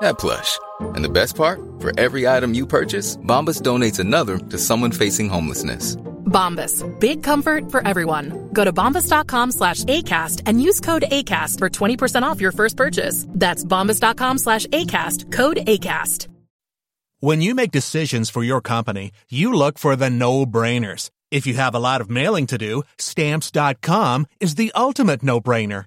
that plush. And the best part? For every item you purchase, Bombas donates another to someone facing homelessness. Bombas. Big comfort for everyone. Go to bombas.com slash ACAST and use code ACAST for 20% off your first purchase. That's bombas.com slash ACAST. Code ACAST. When you make decisions for your company, you look for the no-brainers. If you have a lot of mailing to do, stamps.com is the ultimate no-brainer.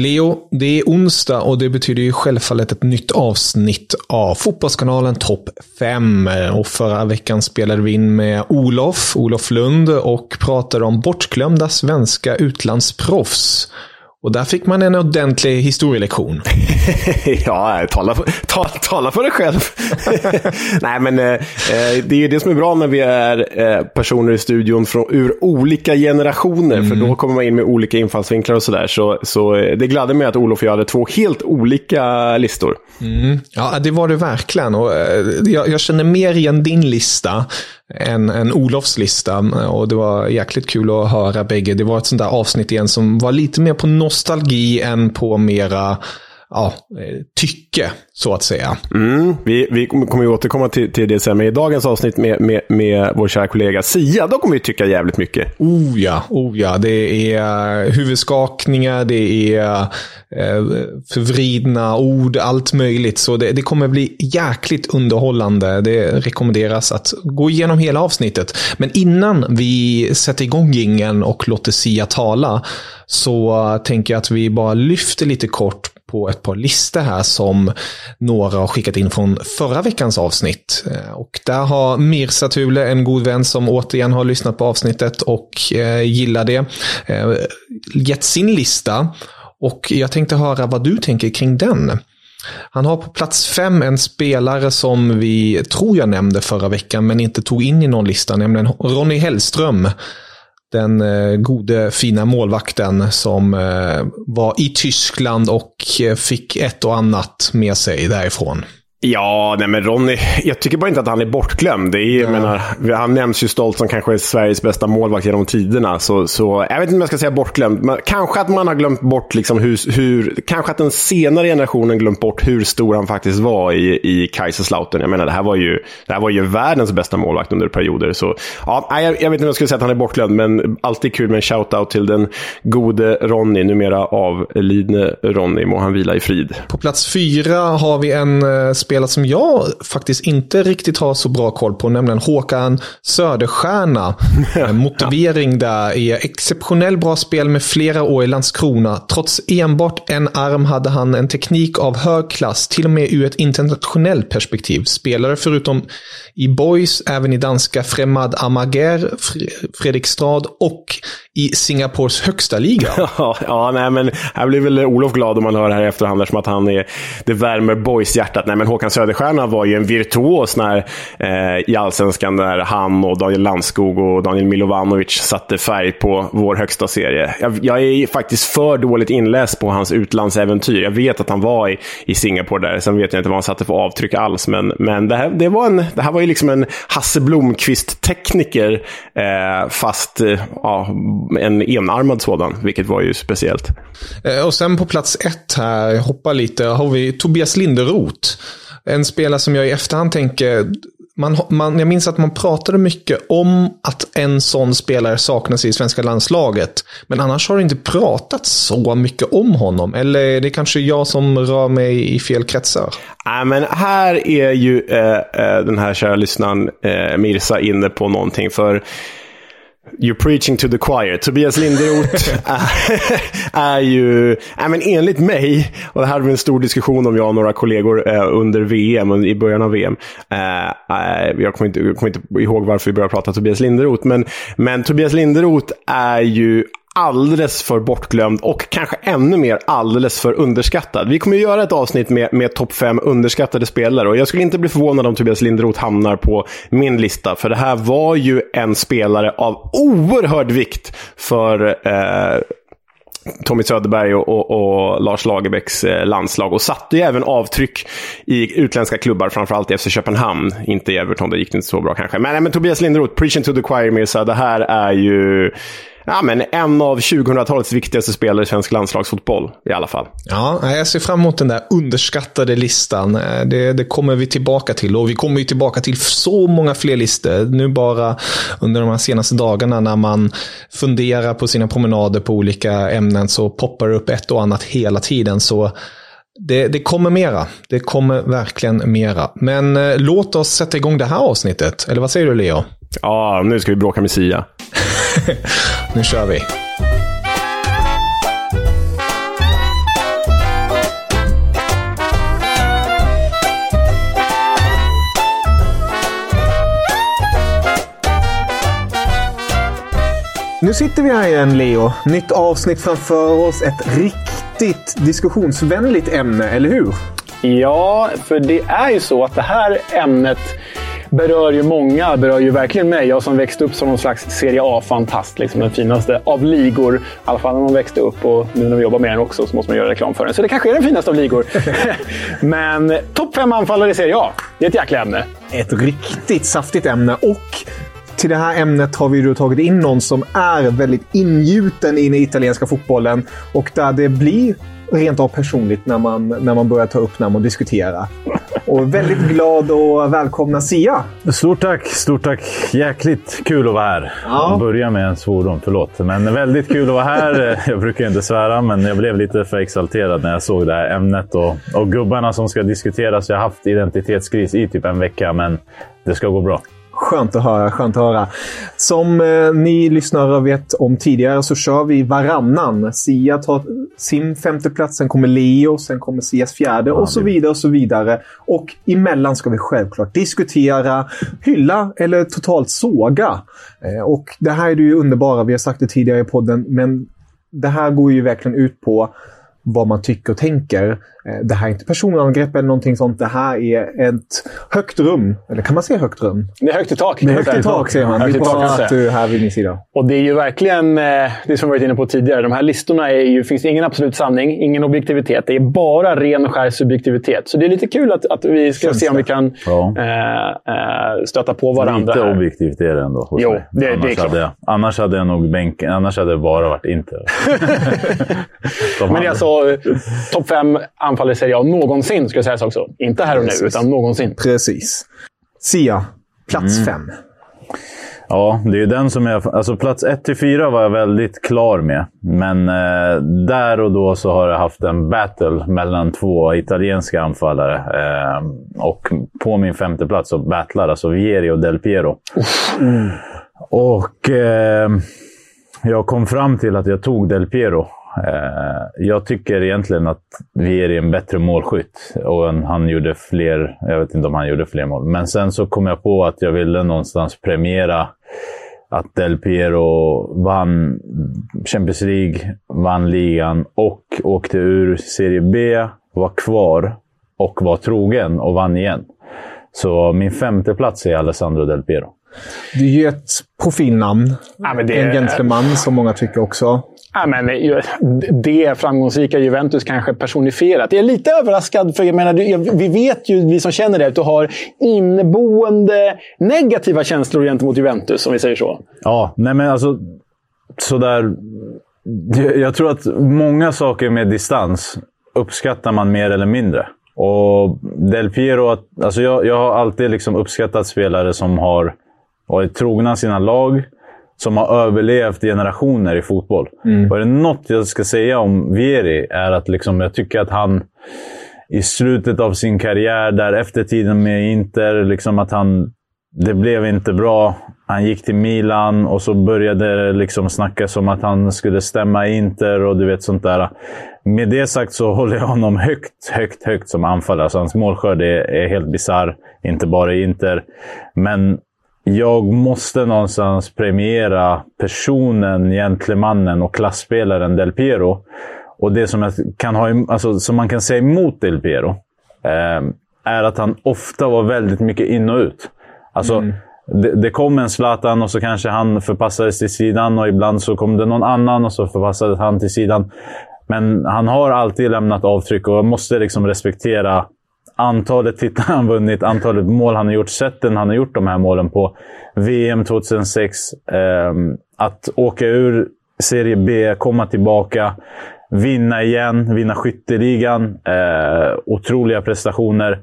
Leo, det är onsdag och det betyder ju självfallet ett nytt avsnitt av Fotbollskanalen Topp 5. Och förra veckan spelade vi in med Olof, Olof Lund och pratade om bortglömda svenska utlandsproffs. Och där fick man en ordentlig historielektion. ja, tala för, ta, tala för dig själv. Nej, men eh, det är ju det som är bra när vi är eh, personer i studion från, ur olika generationer. Mm. För då kommer man in med olika infallsvinklar och sådär. Så, så eh, det gladde mig att Olof och jag hade två helt olika listor. Mm. Ja, det var det verkligen. Och, eh, jag, jag känner mer igen din lista en, en Olofs lista. Eh, och det var jäkligt kul att höra bägge. Det var ett sånt där avsnitt igen som var lite mer på nostalgi än på mera ja, tycke, så att säga. Mm, vi, vi kommer ju återkomma till, till det sen, men i dagens avsnitt med, med, med vår kära kollega Sia, då kommer vi tycka jävligt mycket. Oh ja, oh ja. Det är huvudskakningar, det är eh, förvridna ord, allt möjligt. Så det, det kommer bli jäkligt underhållande. Det rekommenderas att gå igenom hela avsnittet. Men innan vi sätter igång gingen och låter Sia tala, så tänker jag att vi bara lyfter lite kort på ett par listor här som några har skickat in från förra veckans avsnitt. Eh, och där har Mirsa Thule, en god vän som återigen har lyssnat på avsnittet och eh, gillar det, eh, gett sin lista. Och jag tänkte höra vad du tänker kring den. Han har på plats fem en spelare som vi tror jag nämnde förra veckan men inte tog in i någon lista, nämligen Ronny Hellström den eh, gode fina målvakten som eh, var i Tyskland och eh, fick ett och annat med sig därifrån. Ja, nej men Ronny, jag tycker bara inte att han är bortglömd. Det är, ja. menar, han nämns ju stolt som kanske Sveriges bästa målvakt genom tiderna. Så, så, jag vet inte om jag ska säga bortglömd, men kanske att man har glömt bort liksom hur, hur... Kanske att den senare generationen glömt bort hur stor han faktiskt var i, i Kaiserslautern. Jag menar, det här, var ju, det här var ju världens bästa målvakt under perioder. Så, ja, jag, jag vet inte om jag skulle säga att han är bortglömd, men alltid kul med en shout-out till den gode Ronny, numera avlidne Ronny. Må han vila i frid. På plats fyra har vi en uh, spelare som jag faktiskt inte riktigt har så bra koll på, nämligen Håkan Söderstjärna. Motivering där är exceptionell bra spel med flera år i Landskrona. Trots enbart en arm hade han en teknik av hög klass, till och med ur ett internationellt perspektiv. Spelare förutom i Boys, även i danska Fremad Amager, Fredrikstad och i Singapores högsta liga. ja, nej men här blir väl Olof glad om man hör det här i efterhand, som att han är, det värmer Boys-hjärtat. Nej men Håkan Söderstjärna var ju en virtuos när, eh, i Allsvenskan när han och Daniel Landskog och Daniel Milovanovic satte färg på vår högsta serie. Jag, jag, är faktiskt för dåligt inläst på hans utlandsäventyr. Jag vet att han var i, i Singapore där, sen vet jag inte vad han satte för avtryck alls. Men, men det, här, det, var en, det här var ju liksom en Hasse Blomqvist-tekniker, eh, fast eh, ja, en enarmad sådan, vilket var ju speciellt. Eh, och sen på plats ett här, hoppa lite, har vi Tobias Linderoth. En spelare som jag i efterhand tänker, man, man, jag minns att man pratade mycket om att en sån spelare saknas i svenska landslaget. Men annars har det inte pratats så mycket om honom. Eller är det kanske jag som rör mig i fel kretsar? Nej, men här är ju eh, eh den här kära lyssnaren eh, Mirsa inne på någonting. För You're preaching to the choir. Tobias Linderoth är, är ju, äh, men enligt mig, och det här hade vi en stor diskussion om jag och några kollegor eh, under VM, i början av VM. Eh, jag, kommer inte, jag kommer inte ihåg varför vi började prata Tobias Linderoth, men, men Tobias Linderoth är ju alldeles för bortglömd och kanske ännu mer alldeles för underskattad. Vi kommer att göra ett avsnitt med, med topp fem underskattade spelare och jag skulle inte bli förvånad om Tobias Linderoth hamnar på min lista. För det här var ju en spelare av oerhörd vikt för eh, Tommy Söderberg och, och, och, Lars Lagerbäcks eh, landslag och satte ju även avtryck i utländska klubbar, framförallt i FC Köpenhamn. Inte i Everton, det gick inte så bra kanske. Men, men Tobias Linderoth, preaching to the choir Mirza, det här är ju ja, men en av 2000-talets viktigaste spelare i svensk landslagsfotboll i alla fall. Ja, jag ser fram emot den där underskattade listan. Eh, det, det kommer vi tillbaka till och vi kommer ju tillbaka till så många fler listor. Nu bara under de här senaste dagarna när man funderar på sina promenader på olika ämnen så poppar det upp ett och annat hela tiden. Så det, det, kommer mera. Det kommer verkligen mera. Men eh, låt oss sätta igång det här avsnittet. Eller vad säger du, Leo? Ja, nu ska vi bråka med Sia. nu kör vi. Nu sitter vi här igen, Leo. Nytt avsnitt framför oss. Ett riktigt diskussionsvänligt ämne, eller hur? Ja, för det är ju så att det här ämnet berör ju många, berör ju verkligen mig. Jag som växte upp som någon slags Serie A-fantast. Liksom den finaste av ligor. I alla fall när man växte upp och nu när vi jobbar med den också så måste man göra reklam för den. Så det kanske är den finaste av ligor. Men topp fem anfallare i Serie A. Det är ett jäkla ämne. Ett riktigt saftigt ämne. Och till det här ämnet har vi då tagit in någon som är väldigt ingjuten i den italienska fotbollen och där det blir rent av personligt när man, när man börjar ta upp namn och diskutera. Och väldigt glad att välkomna Sia. Stort tack! Stort tack! Jäkligt kul att vara här. Ja. Börja med en svordom, förlåt. Men väldigt kul att vara här. Jag brukar inte svära, men jag blev lite för exalterad när jag såg det här ämnet och, och gubbarna som ska diskuteras. Jag har haft identitetskris i typ en vecka, men det ska gå bra. Skönt att höra, skönt att höra. Som eh, ni lyssnare vet om tidigare så kör vi varannan. Sia tar sin femte plats, sen kommer Leo, sen kommer Sias fjärde och så vidare och så vidare. Och emellan ska vi självklart diskutera, hylla eller totalt såga. Eh, och det här är det ju underbara, vi har sagt det tidigare i podden, men det här går ju verkligen ut på vad man tycker och tänker. Eh, det här är inte personangrepp eller någonting sånt. Det här är ett högt rum. Eller kan man säga högt rum? Det är högt i tak. Det är högt i tak, säger man. Det är bra att du är här vid min sida. Och det är ju verkligen eh, det som vi varit inne på tidigare. De här listorna är ju, finns ingen absolut sanning, ingen objektivitet. Det är bara ren och skär subjektivitet. Så det är lite kul att, att vi ska se om vi kan ja. äh, stöta på varandra. Lite här. objektivt är det ändå hos jo, mig. Det, annars, det är hade jag, annars hade jag nog bänken. Annars hade det bara varit Inter. Men det är alltså topp fem anfallare i Serie A någonsin, ska sägas också. Inte här och nu, utan någonsin. Precis. Sia, plats mm. fem. Ja, det är den som är... Alltså plats 1 till 4 var jag väldigt klar med. Men eh, där och då så har jag haft en battle mellan två italienska anfallare. Eh, och på min femte plats så battlar alltså Vieri och Del Piero. Mm. Och eh, jag kom fram till att jag tog Del Piero. Eh, jag tycker egentligen att vi är en bättre målskytt och han gjorde fler. Jag vet inte om han gjorde fler mål, men sen så kom jag på att jag ville någonstans premiera att Del Piero vann Champions League, vann ligan och åkte ur Serie B, var kvar och var trogen och vann igen. Så min femte plats är Alessandro Del Piero. Det är ju ett profilnamn. Ja, det... En gentleman, som många tycker också. Ja, men det framgångsrika Juventus kanske personifierat. Jag är lite överraskad, för jag menar, vi vet ju, vi som känner det, att du har inneboende negativa känslor gentemot Juventus, om vi säger så. Ja, nej men alltså sådär... Jag tror att många saker med distans uppskattar man mer eller mindre. Och Del Piero, alltså jag, jag har alltid liksom uppskattat spelare som har varit trogna sina lag, som har överlevt generationer i fotboll. Och är det något jag ska säga om Vieri är att liksom, jag tycker att han i slutet av sin karriär, där efter tiden med Inter, liksom att han... Det blev inte bra. Han gick till Milan och så började det liksom snackas om att han skulle stämma Inter och du vet sånt där. Med det sagt så håller jag honom högt, högt, högt som anfallare. Alltså hans målskörd är, är helt bisarr. Inte bara i Inter. Men jag måste någonstans premiera personen, gentlemannen och klassspelaren Del Piero. Och det som, jag kan ha, alltså, som man kan säga emot Del Piero eh, är att han ofta var väldigt mycket in och ut. Alltså, det, det kom en Zlatan och så kanske han förpassades till sidan och ibland så kom det någon annan och så förpassades han till sidan. Men han har alltid lämnat avtryck och jag måste liksom respektera antalet titlar han vunnit, antalet mål han har gjort, sätten han har gjort de här målen på. VM 2006, eh, att åka ur Serie B, komma tillbaka, vinna igen, vinna skytteligan. Eh, otroliga prestationer.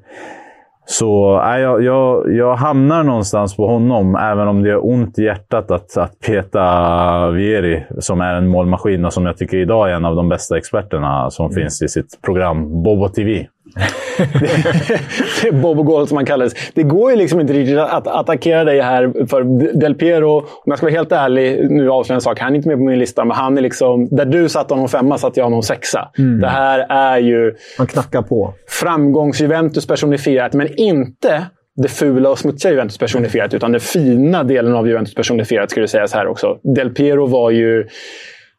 Så äh, jag, jag, jag hamnar någonstans på honom, även om det gör ont i hjärtat att, att peta Vieri, som är en målmaskin och som jag tycker idag är en av de bästa experterna som finns i sitt program Bobo TV. Är Bobo Goal som han kallades. Det går ju liksom inte riktigt att attackera dig här. För Del Piero, om jag ska vara helt ärlig, nu avslöjar en sak. Han är inte med på min lista, men han är liksom... Där du satte honom femma satte jag honom sexa. Det här är ju... Man knackar på. Framgångs-Juventus personifierat, men inte det fula och smutsiga Juventus personifierat, utan den fina delen av Juventus personifierat, skulle sägas här också. Del Piero var ju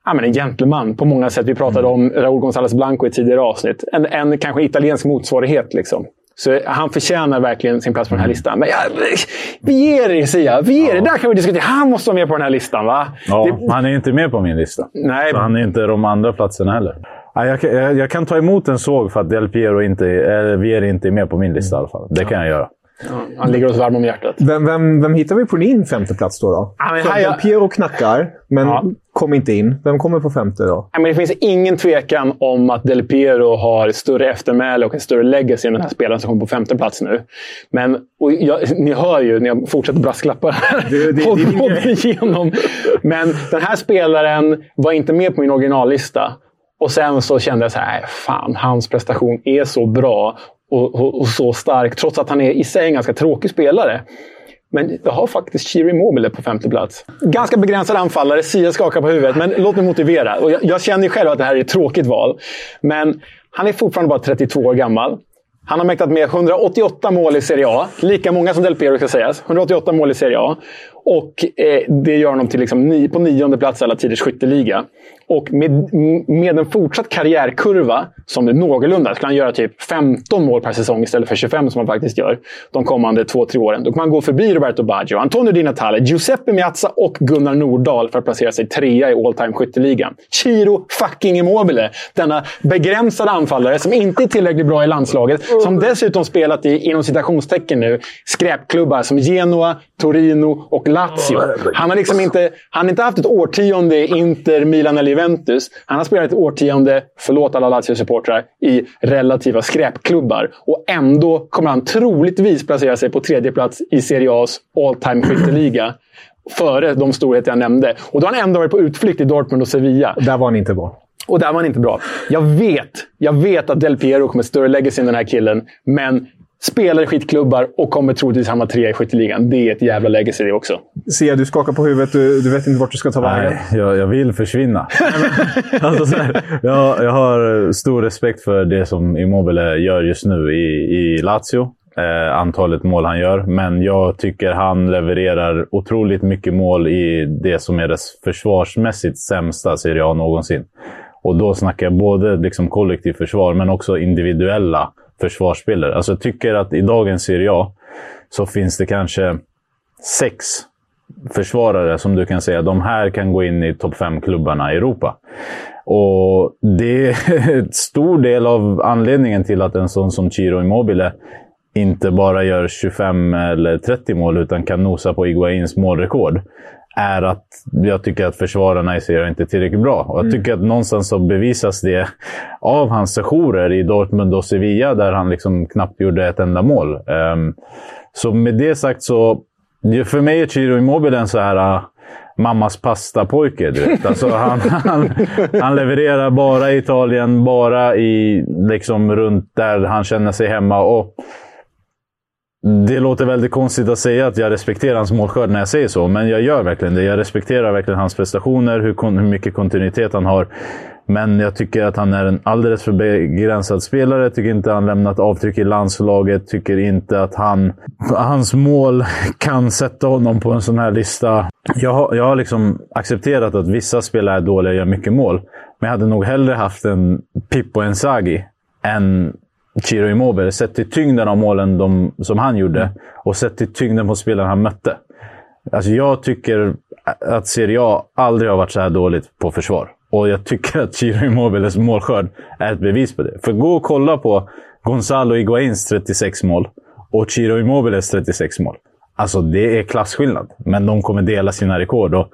ja, men en gentleman på många sätt. Vi pratade om Raúl González Blanco i tidigare avsnitt. En, en kanske italiensk motsvarighet. Liksom. Så han förtjänar verkligen sin plats på den här listan. Men ja, Vieri, säger jag. Vieri, där kan vi diskutera. Han måste vara med på den här listan, va? Ja, Det- Han är inte med på min lista. Nej. Så han är inte de andra platserna heller. Ja, jag, kan- jag, jag kan ta emot en såg för att Del Piero inte, eller Vieri inte är med på min lista i alla fall. Det kan jag göra. Han ligger oss varm om hjärtat. Vem, vem, vem hittar vi på din femte plats då? då? Ja, men här- Del Piero knackar, men Ja. kom inte in. Vem kommer på femte då? Nej, men det finns ingen tvekan om att Del Piero har större eftermäle och en större legacy än den här spelaren som kommer på femte plats nu. Men jag, ni hör ju när jag fortsätter brasklappa. Det- det- det igenom. Men den här spelaren var inte med på min originallista. Och sen så kände jag så här, "Nej, fan, hans prestation är så bra och, och, och så stark, trots att han är i sig en ganska tråkig spelare. Men jag har faktiskt Chiri Mobile på femte plats. Ganska begränsad anfallare. Sia skakar på huvudet, men låt mig motivera. Och jag, jag känner ju själv att det här är ett tråkigt val. Men han är fortfarande bara 32 år gammal. Han har mäktat med 188 mål i Serie A. Lika många som Del Piero ska sägas. 188 mål i Serie A. Och eh, det gör honom till liksom ni, på nionde plats i alla tiders skytteliga. Och med, med en fortsatt karriärkurva, som är någorlunda, skulle han göra typ 15 mål per säsong istället för 25 som han faktiskt gör de kommande två, tre åren. Då kommer han gå förbi Roberto Baggio, Antonio Di Natale, Giuseppe Miazza och Gunnar Nordahl för att placera sig trea i all time skytteligan. Chiro fucking Immobile! Denna begränsade anfallare som inte är tillräckligt bra i landslaget. Som dessutom spelat i, inom citationstecken nu, skräpklubbar som Genoa, Torino och Lazio. Han har liksom inte, han har inte haft ett årtionde i Inter, Milan eller Juventus. Han har spelat ett årtionde, förlåt alla Lazio-supportrar, i relativa skräpklubbar. Och ändå kommer han troligtvis placera sig på tredje plats i Serie A's all time skytteliga. Före de storheter jag nämnde. Och då har han ändå varit på utflykt i Dortmund och Sevilla. Där var han inte bra. Och där var han inte bra. Jag vet, jag vet att Del Piero kommer större legacy än den här killen. Men spelar i skitklubbar och kommer troligtvis hamna trea i skytteligan. Det är ett jävla legacy det också. Sia, du skakar på huvudet. Du, du vet inte vart du ska ta vägen. Nej, jag, jag vill försvinna. alltså, så här, jag, jag har stor respekt för det som Immobile gör just nu i, i Lazio. Eh, antalet mål han gör. Men jag tycker han levererar otroligt mycket mål i det som är det försvarsmässigt sämsta Serie A någonsin. Och då snackar jag både liksom kollektivt försvar, men också individuella försvarsspelare. Alltså jag tycker att i dagens Serie A så finns det kanske sex försvarare som du kan säga, de här kan gå in i topp 5-klubbarna i Europa. Och det är en stor del av anledningen till att en sån som Chiro Immobile inte bara gör 25 eller 30 mål, utan kan nosa på Iguains målrekord, är att jag tycker att försvararna i serien inte är tillräckligt bra. Och jag tycker att någonstans så bevisas det av hans sessioner i Dortmund och Sevilla, där han liksom knappt gjorde ett enda mål. Ehm, så med det sagt så... För mig är Ciro Immobile en så här... uh, mammas pastapojke, du vet. Alltså, han, han, han levererar bara i Italien, bara i, liksom, runt där han känner sig hemma. Och det låter väldigt konstigt att säga att jag respekterar hans målskörd när jag säger så, men jag gör verkligen det. Jag respekterar verkligen hans prestationer, hur, kon- hur mycket kontinuitet han har. Men jag tycker att han är en alldeles för begränsad spelare. Jag tycker inte han lämnat avtryck i landslaget. Tycker inte att han, hans mål kan sätta honom på en sån här lista. Jag har, jag har liksom accepterat att vissa spelare är dåliga och gör mycket mål. Men jag hade nog hellre haft en Pippo Enzagi än Ciro Immobile. Sett till tyngden av målen de, som han gjorde och sett till tyngden på spelarna han mötte. Alltså jag tycker att Serie A aldrig har varit så här dåligt på försvar. Och jag tycker att Ciro Immobiles målskörd är ett bevis på det. För gå och kolla på Gonzalo Higuains 36 mål och Ciro Immobiles 36 mål. Alltså det är klasskillnad. Men de kommer dela sina rekord. Och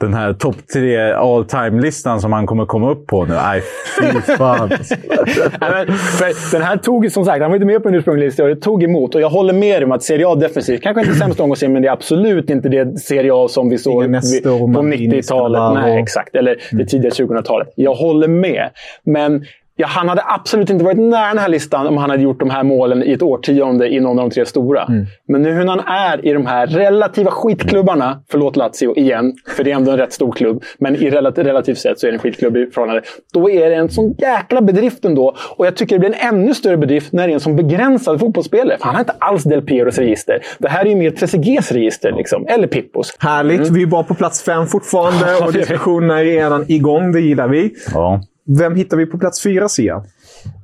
den här topp tre all time-listan som han kommer komma upp på nu. Nej, fy fan. Nej, men, för den här tog, som sagt, han var inte med på den ursprungliga listan och det tog emot. Och jag håller med dig om att Serie A defensivt, kanske inte sämst någonsin, men det är absolut inte det Serie A som vi såg på Maldini, 90-talet. Cannavaro. Nej, exakt. Eller det tidiga 2000-talet. Jag håller med. Men ja, han hade absolut inte varit nära den här listan om han hade gjort de här målen i ett årtionde i någon av de tre stora. Men nu hur han är i de här relativa skitklubbarna, förlåt Lazio igen, för det är ändå en rätt stor klubb, men i relativt, relativt sett så är det en skitklubb i förhållande. Då är det en sån jäkla bedrift ändå. Och jag tycker det blir en ännu större bedrift när det är en sån begränsad fotbollsspelare. För han har inte alls Del Pieros register. Det här är ju mer Trezeguets register, liksom. eller Pippos. Härligt. Vi är bara på plats fem fortfarande och diskussionerna är redan igång. Det gillar vi. Ja. Vem hittar vi på plats fyra, Sia?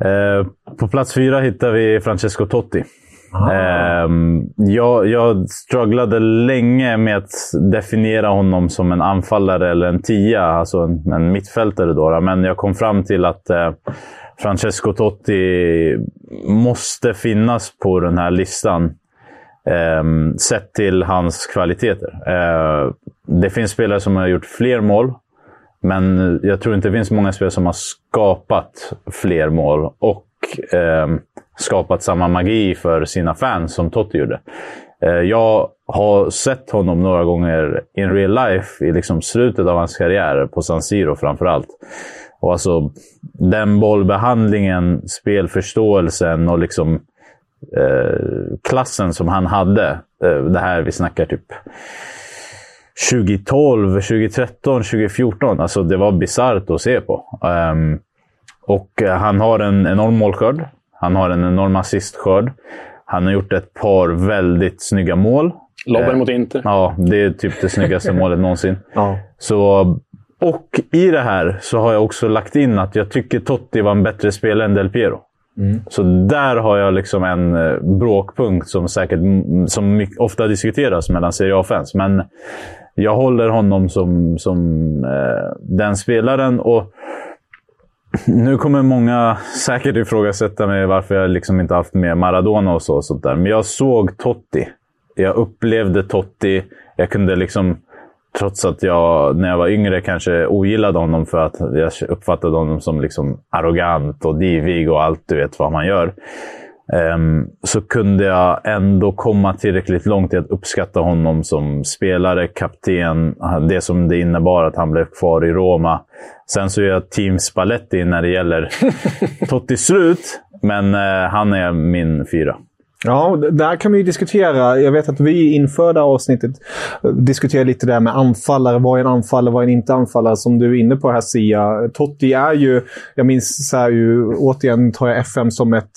Eh, på plats fyra hittar vi Francesco Totti. Ehm, jag, jag strugglade länge med att definiera honom som en anfallare eller en tia, alltså en, en mittfältare. Då, men jag kom fram till att eh, Francesco Totti måste finnas på den här listan. ehm, sett till hans kvaliteter. Eh, det finns spelare som har gjort fler mål. Men jag tror inte det finns många spelare som har skapat fler mål och eh, skapat samma magi för sina fans som Totti gjorde. Eh, jag har sett honom några gånger in real life i liksom slutet av hans karriär, på San Siro framförallt. Och alltså, den bollbehandlingen, spelförståelsen och liksom eh, klassen som han hade. Eh, det här vi snackar typ 2012, 2013, 2014. Alltså det var bisarrt att se på. Ehm, och eh, han har en enorm målskörd. Han har en enorm assistskörd. Han har gjort ett par väldigt snygga mål. Lobben Eh, mot Inter. Ja, det är typ det snyggaste målet någonsin. Ja. Så, och i det här så har jag också lagt in att jag tycker Totti var en bättre spelare än Del Piero. Så där har jag liksom en eh, bråkpunkt som säkert som mycket, ofta diskuteras mellan Serie A-fans. Men jag håller honom som, som eh, den spelaren. och nu kommer många säkert ifrågasätta mig varför jag liksom inte haft med Maradona och så. Och sånt där. Men jag såg Totti. Jag upplevde Totti. Jag kunde liksom, trots att jag när jag var yngre kanske ogillade honom för att jag uppfattade honom som liksom arrogant och divig och allt du vet vad man gör. Ehm, så kunde jag ändå komma tillräckligt långt i att uppskatta honom som spelare, kapten, det som det innebar att han blev kvar i Roma. Sen så är jag team Spalletti när det gäller Totti slut, men eh, han är min fyra. Ja, där kan vi ju diskutera. Jag vet att vi inför det här avsnittet eh, diskuterade lite det här med anfallare. Vad är en anfallare? Vad är en inte anfallare? Som du är inne på här Sia. Totti är ju, jag minns så här ju, återigen tar jag FM som ett,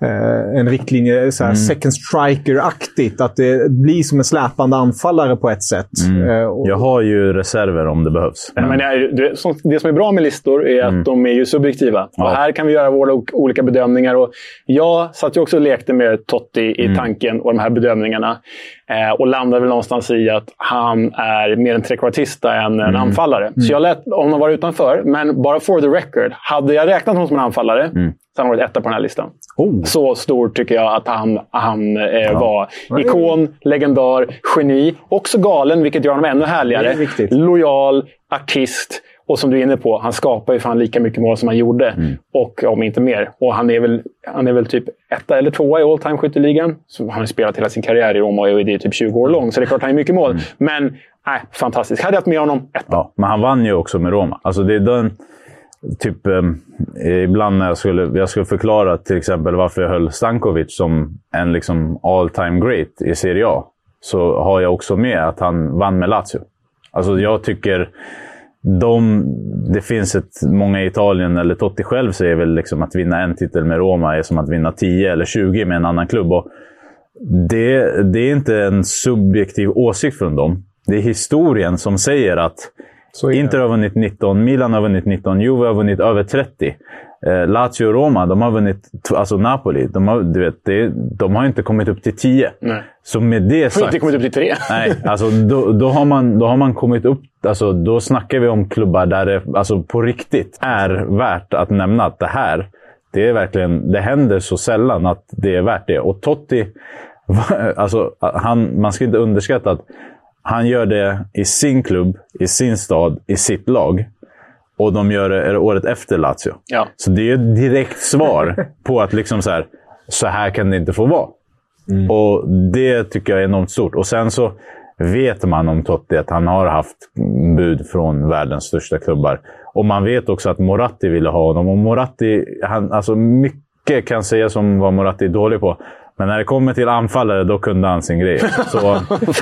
eh, en riktlinje, så här second striker-aktigt. Att det blir som en släpande anfallare på ett sätt. Eh, och, Jag har ju reserver om det behövs. Nej, Men det, är, det, som, är bra med listor är att de är ju subjektiva. Ja. Och här kan vi göra våra olika bedömningar. Och jag satt ju också och lekte med Totti Totti i Mm. tanken och de här bedömningarna. Eh, och landar väl någonstans i att han är mer en trekvartista än Mm. en anfallare. Så jag lät honom vara utanför, men bara for the record. Hade jag räknat honom som en anfallare Mm. så hade han varit etta på den här listan. Oh. Så stor tycker jag att han, han eh, var. Ikon, legendar, geni. Också galen, vilket gör honom ännu härligare. Lojal, artist. Och som du är inne på, han skapar ju fan lika mycket mål som han gjorde. Mm. Och om inte mer. Och han är väl, han är väl typ etta eller tvåa i all time skytteligan. Så han har spelat hela sin karriär i Roma och är ju typ 20 år lång. Så det är klart han är mycket mål. Mm. Men, nej, fantastiskt. Hade jag haft med honom, etta. Ja, men han vann ju också med Roma. Alltså det är den, typ, eh, ibland när jag skulle, jag skulle förklara till exempel varför jag höll Stankovic som en liksom all time great i Serie A. Så har jag också med att han vann med Lazio. Alltså jag tycker de, det finns ett, många i Italien, eller Totti själv säger väl liksom att vinna en titel med Roma är som att vinna 10 eller 20 med en annan klubb. Och det, det är inte en subjektiv åsikt från dem. Det är historien som säger att Inter har vunnit 19, Milan har vunnit 19, Juve har vunnit över 30. Eh, Lazio och Roma, de har vunnit... Alltså Napoli, de har, du vet, det, de har inte kommit upp till 10. Nej. Så med det Har sagt... inte kommit upp till tre. Nej, alltså då, då, har man, då har man kommit upp... Alltså, då snackar vi om klubbar där det alltså, på riktigt är värt att nämna att det här, det är verkligen... Det händer så sällan att det är värt det. Och Totti, alltså, han, man ska inte underskatta att han gör det i sin klubb, i sin stad, i sitt lag. Och de gör det året efter Lazio. Ja. Så det är ett direkt svar på att liksom så här, så här kan det inte få vara. Och Det tycker jag är enormt stort. Och sen så vet man om Totti att han har haft bud från världens största klubbar. Och man vet också att Moratti ville ha honom. Och Moratti, han, alltså mycket kan sägas om vad Moratti är dålig på. Men när det kommer till anfallare, då kunde han sin grej. Så,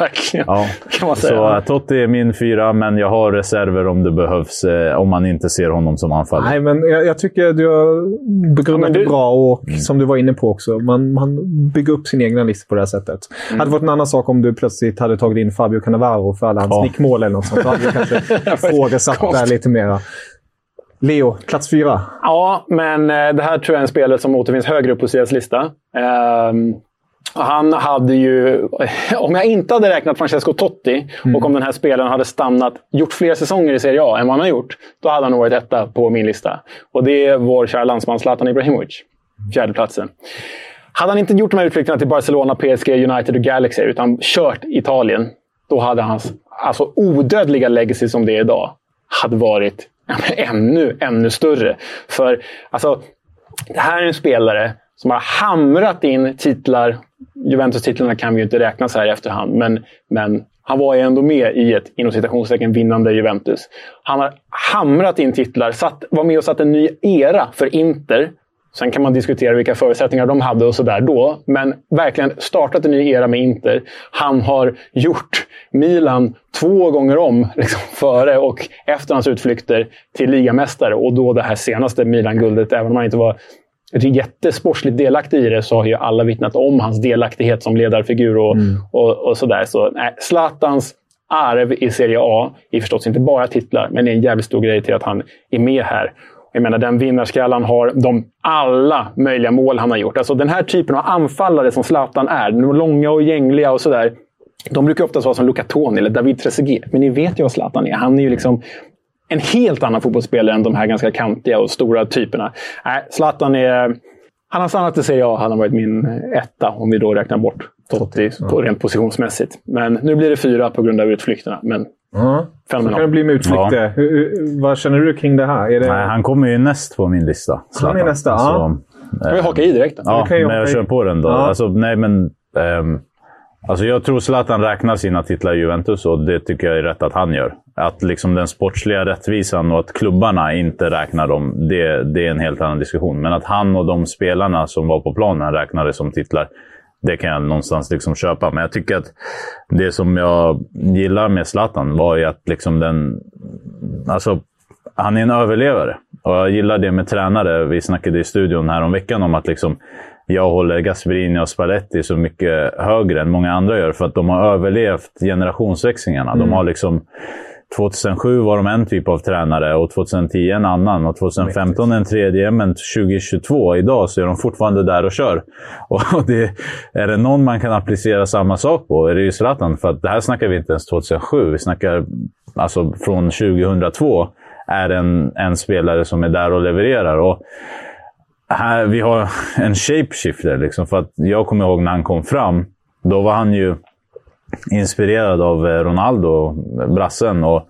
Verkligen. ja. Kan man säga. så eh, Totti är min fyra, men jag har reserver om det behövs. Eh, om man inte ser honom som anfallare. Nej, men jag, jag tycker du har begrundat men du- bra och som du var inne på också. Man, man bygger upp sin egna lista på det här sättet. Det hade varit en annan sak om du plötsligt hade tagit in Fabio Cannavaro för alla hans Ja. nickmål eller något sånt. Då hade du kanske ifrågasatt det lite mera. Leo, plats fyra. Ja, men eh, det här tror jag är en spelare som återfinns högre upp på Sias lista. Ehm, han hade ju, om jag inte hade räknat Francesco Totti och om den här spelaren hade stannat, gjort fler säsonger i Serie A än vad han har gjort, då hade han nog varit etta på min lista. Och det är vår kära landsman Zlatan Ibrahimovic. Fjärdeplatsen. Hade han inte gjort de här utflykterna till Barcelona, PSG, United och Galaxy, utan kört Italien, då hade hans alltså, odödliga legacy som det är idag hade varit ännu, ännu större. För alltså, det här är en spelare som har hamrat in titlar. Juventus-titlarna kan vi ju inte räkna så här i efterhand, men, men han var ju ändå med i ett inom citationstecken vinnande Juventus. Han har hamrat in titlar, satt, var med och satt en ny era för Inter. Sen kan man diskutera vilka förutsättningar de hade och sådär då. Men verkligen startat en ny era med Inter. Han har gjort Milan två gånger om, liksom före och efter hans utflykter till ligamästare. Och då det här senaste Milan-guldet, även om han inte var jättesportsligt delaktig i det, så har ju alla vittnat om hans delaktighet som ledarfigur och, och, och sådär. Så nej, Zlatans arv i Serie A är förstås inte bara titlar, men det är en jävligt stor grej till att han är med här. Jag menar, den vinnarskallan har de alla möjliga mål han har gjort. Alltså den här typen av anfallare som Zlatan är, de långa och gängliga och sådär. De brukar oftast vara som Luca Toni eller David Trezeguet. Men ni vet ju vad Zlatan är. Han är ju liksom en helt annan fotbollsspelare än de här ganska kantiga och stora typerna. Nej, Zlatan är... Han har stannat i Serie A, han har varit min etta om vi då räknar bort Totti rent positionsmässigt. Men nu blir det fyra på grund av utflykterna. Men Så kan det bli med utflykter. Hur, hur, vad känner du kring det här? Är det... Nej, han kommer ju näst på min lista. Zlatan. nästa, ja. Så, Kan vi haka i direkt? då? Ja, men jag kör på den då. Ja. Alltså, nej, men, ehm, alltså jag tror Zlatan räknar sina titlar i Juventus och det tycker jag är rätt att han gör. Att liksom den sportsliga rättvisan och att klubbarna inte räknar dem, det, det är en helt annan diskussion. Men att han och de spelarna som var på planen räknade som titlar, det kan jag någonstans liksom köpa. Men jag tycker att det som jag gillar med Zlatan var ju att liksom den... Alltså, han är en överlevare. Och jag gillar det med tränare. Vi snackade i studion här om veckan om att liksom, jag håller Gasperini och Spalletti så mycket högre än många andra gör. För att de har överlevt generationsväxlingarna. De har liksom 2007 var de en typ av tränare och 2010 en annan och 2015 en tredje. Men 2022, idag, så är de fortfarande där och kör. Och det, är det någon man kan applicera samma sak på är det ju Zlatan. För att det här snackar vi inte ens 2007. Vi snackar alltså från 2002 är en, en spelare som är där och levererar. Och här, vi har en shapeshifter. Liksom, för att jag kommer ihåg när han kom fram. Då var han ju inspirerad av eh, Ronaldo, brassen. Och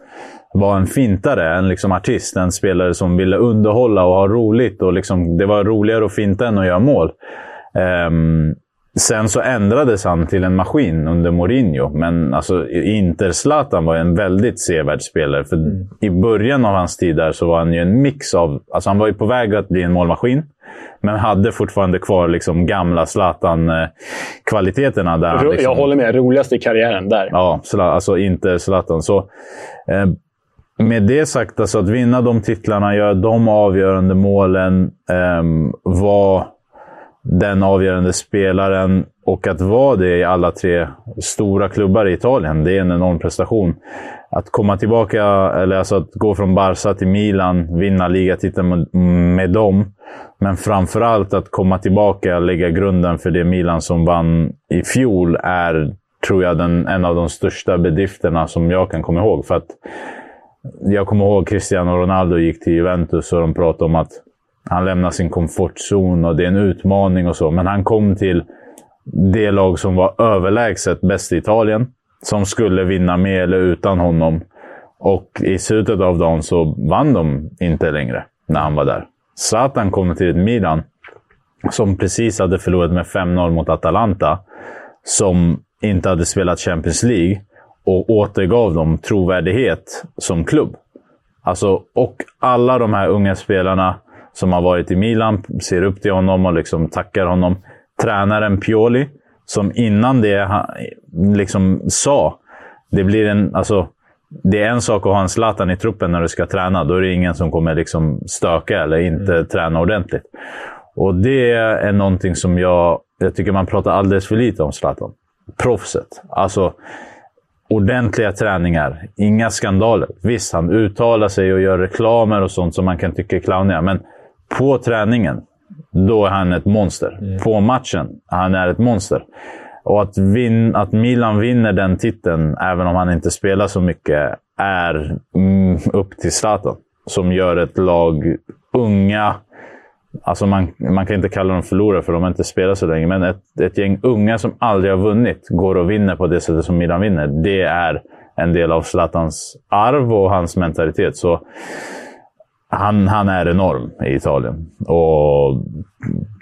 var en fintare, en liksom artist. En spelare som ville underhålla och ha roligt. Och liksom, det var roligare att finta än att göra mål. Um, sen så ändrades han till en maskin under Mourinho. Men alltså, Inter-Zlatan var en väldigt sevärd spelare. För mm. I början av hans tid där så var han ju en mix av... Alltså han var ju på väg att bli en målmaskin. Men hade fortfarande kvar liksom gamla Zlatan-kvaliteterna. Där liksom, jag håller med. Roligast i karriären där. Ja, alltså inte Zlatan. Så, eh, med det sagt, alltså att vinna de titlarna, göra de avgörande målen, eh, vara den avgörande spelaren och att vara det i alla tre stora klubbar i Italien, det är en enorm prestation. Att komma tillbaka, eller alltså att gå från Barca till Milan, vinna ligatiteln med, med dem. Men framförallt att komma tillbaka och lägga grunden för det Milan som vann i fjol är, tror jag, den, en av de största bedrifterna som jag kan komma ihåg. För att jag kommer ihåg Cristiano Ronaldo gick till Juventus och de pratade om att han lämnar sin komfortzon och det är en utmaning och så. Men han kom till det lag som var överlägset bäst i Italien. Som skulle vinna med eller utan honom. Och i slutet av dagen så vann de inte längre när han var där. Zlatan kom till ett Milan som precis hade förlorat med 5-0 mot Atalanta. Som inte hade spelat Champions League och återgav dem trovärdighet som klubb. Alltså, och alla de här unga spelarna som har varit i Milan ser upp till honom och liksom tackar honom. Tränaren Pioli, som innan det liksom sa det blir en, alltså, det är en sak att ha en Zlatan i truppen när du ska träna. Då är det ingen som kommer liksom stöka eller inte mm. träna ordentligt. Och det är någonting som jag, jag tycker man pratar alldeles för lite om Zlatan. Proffset. Alltså, ordentliga träningar. Inga skandaler. Visst, han uttalar sig och gör reklamer och sånt som man kan tycka är clowniga. Men på träningen, då är han ett monster. Mm. På matchen, han är ett monster. Och att, vin, att Milan vinner den titeln, även om han inte spelar så mycket, är mm, upp till Zlatan. Som gör ett lag unga. Alltså man, man kan inte kalla dem förlorare för de har inte spelat så länge. Men ett, ett gäng unga som aldrig har vunnit går och vinner på det sättet som Milan vinner. Det är en del av Zlatans arv och hans mentalitet. Så han, han är enorm i Italien. Och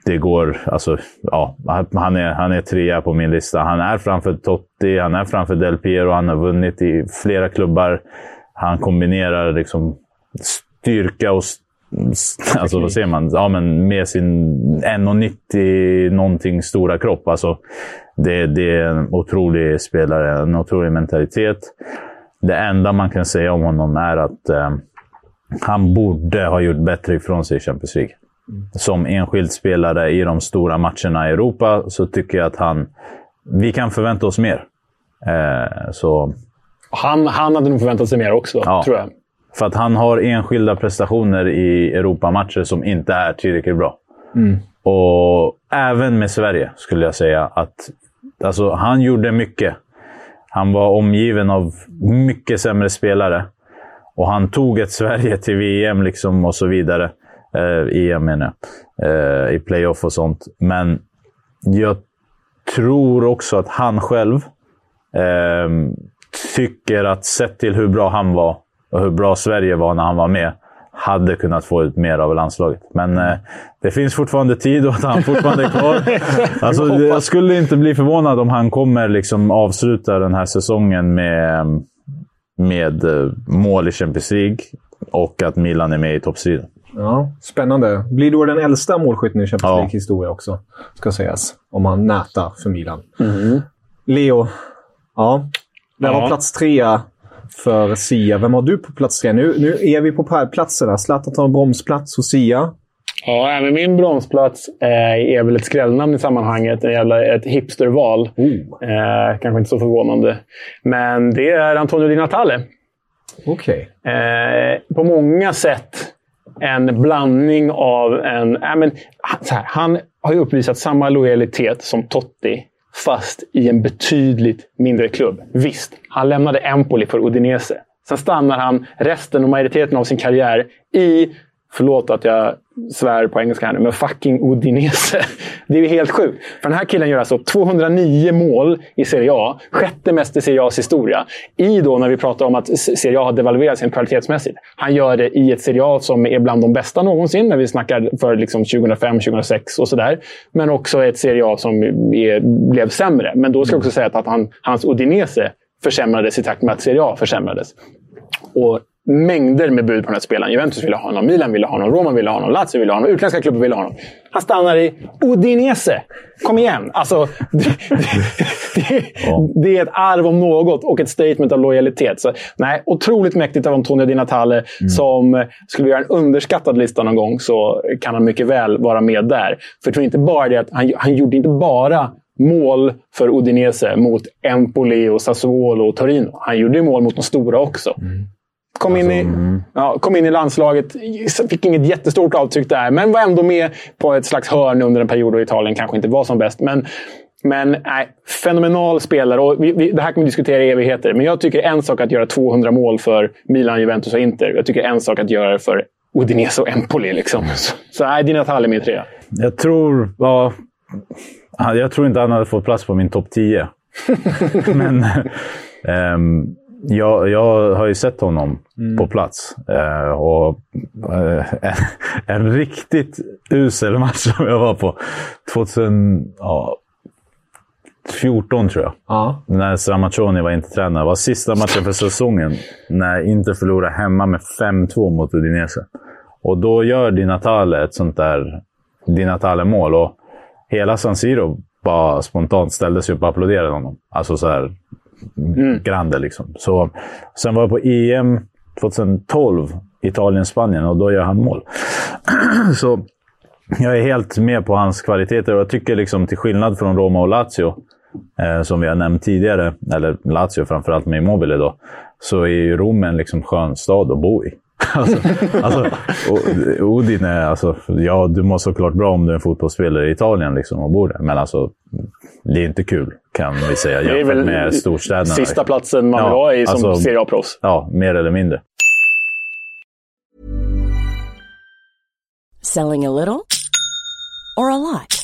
det går... Alltså, ja, han, är, han är trea på min lista. Han är framför Totti, han är framför Del Piero. Han har vunnit i flera klubbar. Han kombinerar liksom styrka och Alltså vad säger man? Ja, men med sin 1,90 någonting stora kropp. Alltså, det, det är en otrolig spelare, en otrolig mentalitet. Det enda man kan säga om honom är att eh, han borde ha gjort bättre ifrån sig i Champions League. Som enskild spelare i de stora matcherna i Europa så tycker jag att han... Vi kan förvänta oss mer. Eh, så... Han, han hade nog förväntat sig mer också, ja, tror jag. För att han har enskilda prestationer i Europamatcher som inte är tillräckligt bra. Mm. Och även med Sverige skulle jag säga att alltså, han gjorde mycket. Han var omgiven av mycket sämre spelare. Och han tog ett Sverige till VM liksom och så vidare. Eh, EM menar jag. Eh, I playoff och sånt. Men jag tror också att han själv eh, tycker att sett till hur bra han var och hur bra Sverige var när han var med, hade kunnat få ut mer av landslaget. Men eh, det finns fortfarande tid och att han fortfarande är kvar. Alltså, jag skulle inte bli förvånad om han kommer liksom avsluta den här säsongen med med eh, mål i Champions League och att Milan är med i toppstriden. Ja, spännande. Blir då den äldsta målskytten i Champions League-historia också, ska sägas. Om han nätar för Milan. Mm. Leo. Ja, det var ja. plats trea för Sia. Vem har du på plats tre? Nu, nu är vi på pärlplatserna. Zlatan tar en bromsplats hos Sia. Ja, men min bromsplats eh, är väl ett skrällnamn i sammanhanget. En jävla, ett hipsterval. Oh. Eh, kanske inte så förvånande. Men det är Antonio Di Natale. Okej. Eh, på många sätt en blandning av en... Äh, men, så här, han har ju uppvisat samma lojalitet som Totti, fast i en betydligt mindre klubb. Visst, han lämnade Empoli för Udinese. Sen stannar han resten och majoriteten av sin karriär i Förlåt att jag svär på engelska här nu, men fucking Udinese. Det är ju helt sjukt. För den här killen gör alltså 209 mål i Serie A. Sjätte mest i Serie A's historia. I då, när vi pratar om att Serie A har devalverats kvalitetsmässigt. Han gör det i ett Serie A som är bland de bästa någonsin, när vi snackar för liksom 2005, 2006 och sådär. Men också ett Serie A som är, blev sämre. Men då ska jag också säga att han, hans Udinese försämrades i takt med att Serie A försämrades. Och mängder med bud på den här spelaren. Juventus ville ha honom, Milan ville ha honom, Roma ville ha honom, Lazio ville ha honom, utländska klubbar ville ha honom. Han stannar i Udinese. Kom igen! Alltså, det, det, det, är ett arv om något och ett statement av lojalitet. Så, nej, otroligt mäktigt av Antonio Di Natale. Mm. Som skulle vi göra en underskattad lista någon gång så kan han mycket väl vara med där. För jag tror inte bara det att han, han gjorde inte bara mål för Udinese mot Empoli, och Sassuolo och Torino. Han gjorde mål mot de stora också. Mm. Kom, in i, alltså, mm. ja, kom in i landslaget, fick inget jättestort avtryck där, men var ändå med på ett slags hörn under en period då Italien kanske inte var som bäst. Men, men nej, fenomenal spelare. Och vi, vi, det här kan vi diskutera i evigheter, men jag tycker en sak att göra 200 mål för Milan, Juventus och Inter. Jag tycker en sak att göra det för Udinese och Empoli. Liksom. Så, så nej, Di Natale är min trea. Jag tror... Ja, jag tror inte han hade fått plats på min topp 10. men... Um, jag, jag har ju sett honom mm. på plats. Eh, och eh, en, en, riktigt usel match som jag var på 2014 tror jag. Ja. När Stramaccioni var inte tränare. Det var sista matchen för säsongen. När Inter förlorade hemma med 5-2 mot Udinese. Och då gör Di Natale ett sånt där Di Natale-mål. Och hela San Siro bara spontant ställde sig upp och applåderade honom. Alltså så här, mm. grande. Liksom. Så, sen var jag på EM 2012, Italien-Spanien, och då gör han mål. så jag är helt med på hans kvaliteter och jag tycker liksom till skillnad från Roma och Lazio, eh, som vi har nämnt tidigare, eller Lazio framförallt med Immobile då, så är ju Rom en liksom skön stad att bo i alltså, alltså, Odin är, alltså, ja, du mår såklart bra om du är en fotbollsspelare i Italien liksom, och bor där, men alltså, det är inte kul kan vi säga jämfört med storstäderna. Sista platsen man vill ja, ha i som alltså, Serie A-proffs. Ja, mer eller mindre. Selling a little or a lot?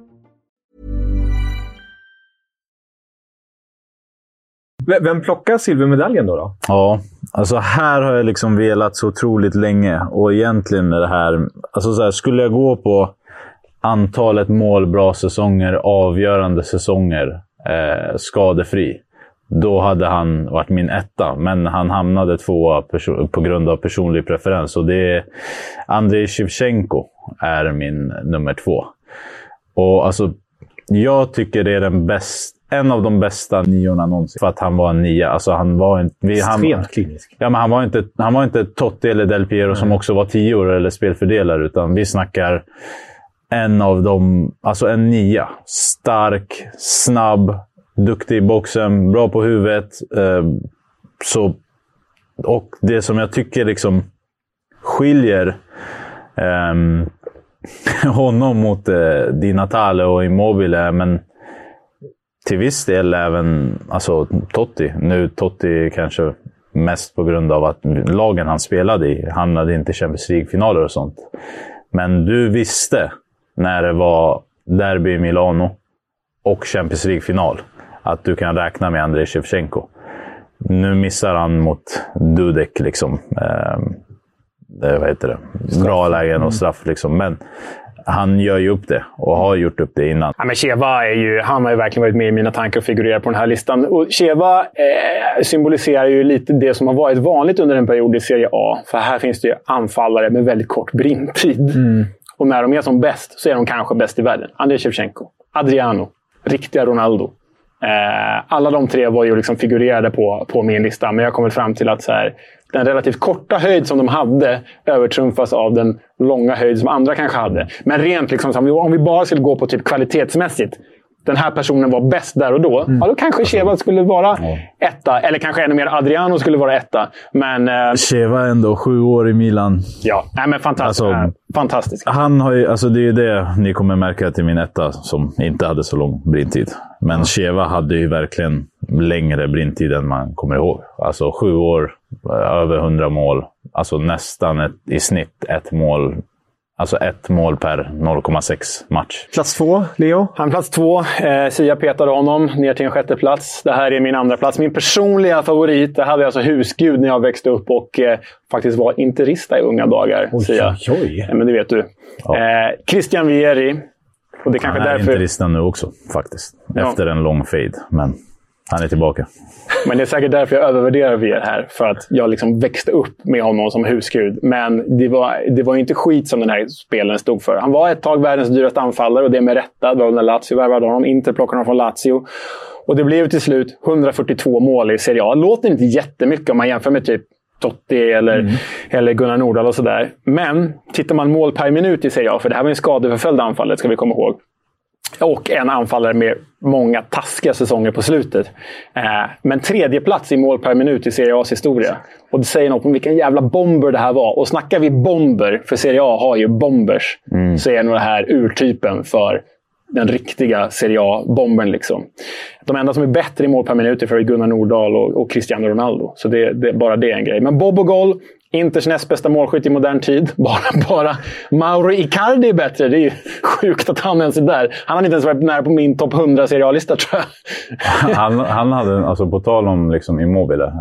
Vem plockar silvermedaljen då? då? Ja, Alltså här har jag liksom velat så otroligt länge. Och egentligen är det här... Alltså så här, skulle jag gå på antalet mål, bra säsonger, avgörande säsonger. eh, skadefri, då hade han varit min etta. Men han hamnade tvåa på grund av personlig preferens. Och det är Andrei Shevchenko är min nummer två. Och alltså, jag tycker det är den bästa en av de bästa niorna någonsin. För att han var en nia. Alltså han var en, vi, Extremt klinisk. Ja, men han var inte, han var inte Totti eller Del Piero Nej. som också var tior eller spelfördelare. Utan vi snackar en av dem, alltså en nia. Stark, snabb, duktig i boxen, bra på huvudet. Eh, så, och det som jag tycker liksom skiljer eh, honom mot eh, Di Natale och Immobile, men till viss del även alltså, Totti. Nu Totti kanske mest på grund av att lagen han spelade i hamnade inte i Champions League-finaler och sånt. Men du visste när det var derby i Milano och Champions League-final att du kan räkna med Andrei Shevchenko. Nu missar han mot Dudek, liksom. Eh, vad heter det? Bra lägen och straff. Liksom. Men han gör ju upp det och har gjort upp det innan. Ja, men Cheva är ju, han har ju verkligen varit med i mina tankar och figurerar på den här listan. Och Cheva eh, symboliserar ju lite det som har varit vanligt under en period i Serie A. För här finns det ju anfallare med väldigt kort brintid. Mm. Och när de är som bäst så är de kanske bäst i världen. Andrei Shevchenko, Adriano, riktiga Ronaldo. Eh, alla de tre var ju liksom figurerade på, på min lista, men jag kommit fram till att så här, den relativt korta höjd som de hade övertrumfas av den långa höjd som andra kanske hade. Men rent liksom, om vi bara skulle gå på typ kvalitetsmässigt den här personen var bäst där och då, mm. ja, då kanske Cheva skulle vara etta. Eller kanske ännu mer Adriano skulle vara etta. Men... Eh, Cheva ändå sju år i Milan. Ja, nej, men fantastiskt. Alltså, fantastisk. Han har ju, alltså det är ju det ni kommer märka till min etta, som inte hade så lång brintid. Men mm. Cheva hade ju verkligen längre brintid än man kommer ihåg. Alltså sju år, över hundra mål. Alltså nästan ett, i snitt ett mål Alltså ett mål per 0,6 match. Plats två, Leo? Han plats två. Eh, Sia petade honom ner till en sjätte plats. Det här är min andra plats. Min personliga favorit. Det hade jag alltså husgud när jag växte upp och eh, faktiskt var interista i unga dagar. Oj, Sia. oj. Eh, men det vet du. Ja. Eh, Christian Vieri. Och det kanske Han är därför... interista nu också, faktiskt. Efter ja. en lång fade. Men han är tillbaka. Men det är säkert därför jag övervärderar VR här. För att jag liksom växte upp med honom som husgud. Men det var, det var inte skit som den här spelen stod för. Han var ett tag världens dyraste anfallare och det med rätta. Det var när Lazio värvade honom. Inte plockade honom från Lazio. Och det blev till slut 142 mål i Serie A. Det låter inte jättemycket om man jämför med typ Totti eller, mm. eller Gunnar Nordahl och sådär. Men tittar man mål per minut i Serie A, för det här var en skadeförföljd anfallet ska vi komma ihåg. Och en anfallare med många taskiga säsonger på slutet. Eh, men tredje plats i mål per minut i Serie A's historia. Och det säger något om vilken jävla bomber det här var. Och snackar vi bomber, för Serie A har ju bombers, mm. så är nog det här urtypen för den riktiga Serie A-bombern. Liksom. De enda som är bättre i mål per minut är för Gunnar Nordahl och, och Cristiano Ronaldo. Så det, det, bara det är en grej. Men Bob och Goal, Inters näst bästa målskytt i modern tid. Bara, bara Mauro Icardi är bättre. Det är ju sjukt att han ens är där. Han har inte ens varit nära på min topp 100 serialista tror jag. Han, han hade, alltså på tal om liksom Immobile.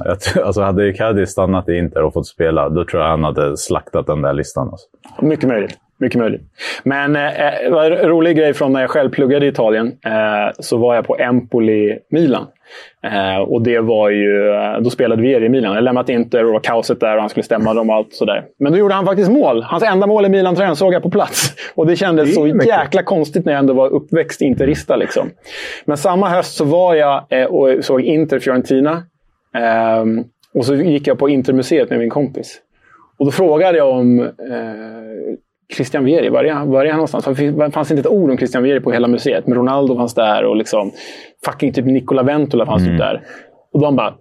Alltså hade Icardi stannat i Inter och fått spela, då tror jag han hade slaktat den där listan. Alltså. Mycket möjligt. Mycket möjligt. Men eh, eh rolig grej från när jag själv pluggade i Italien. Eh, så var jag på Empoli-Milan. Eh, och det var ju, eh, då spelade vi i Milan. Jag lämnat Inter och kaoset där och han skulle stämma dem och allt sådär. Men då gjorde han faktiskt mål. Hans enda mål i Milan-tröjan såg jag på plats. Och det kändes det så mycket. jäkla konstigt när jag ändå var uppväxt interista. Liksom. Men samma höst så var jag eh, och såg Inter Fiorentina. Ehm, och så gick jag på Intermuseet med min kompis. Och då frågade jag om eh, Christian Vieri, var är, var är han någonstans? Det fanns inte ett ord om Christian Vieri på hela museet. Men Ronaldo fanns där och liksom fucking typ Nicola Ventola fanns typ mm. där. Och de bara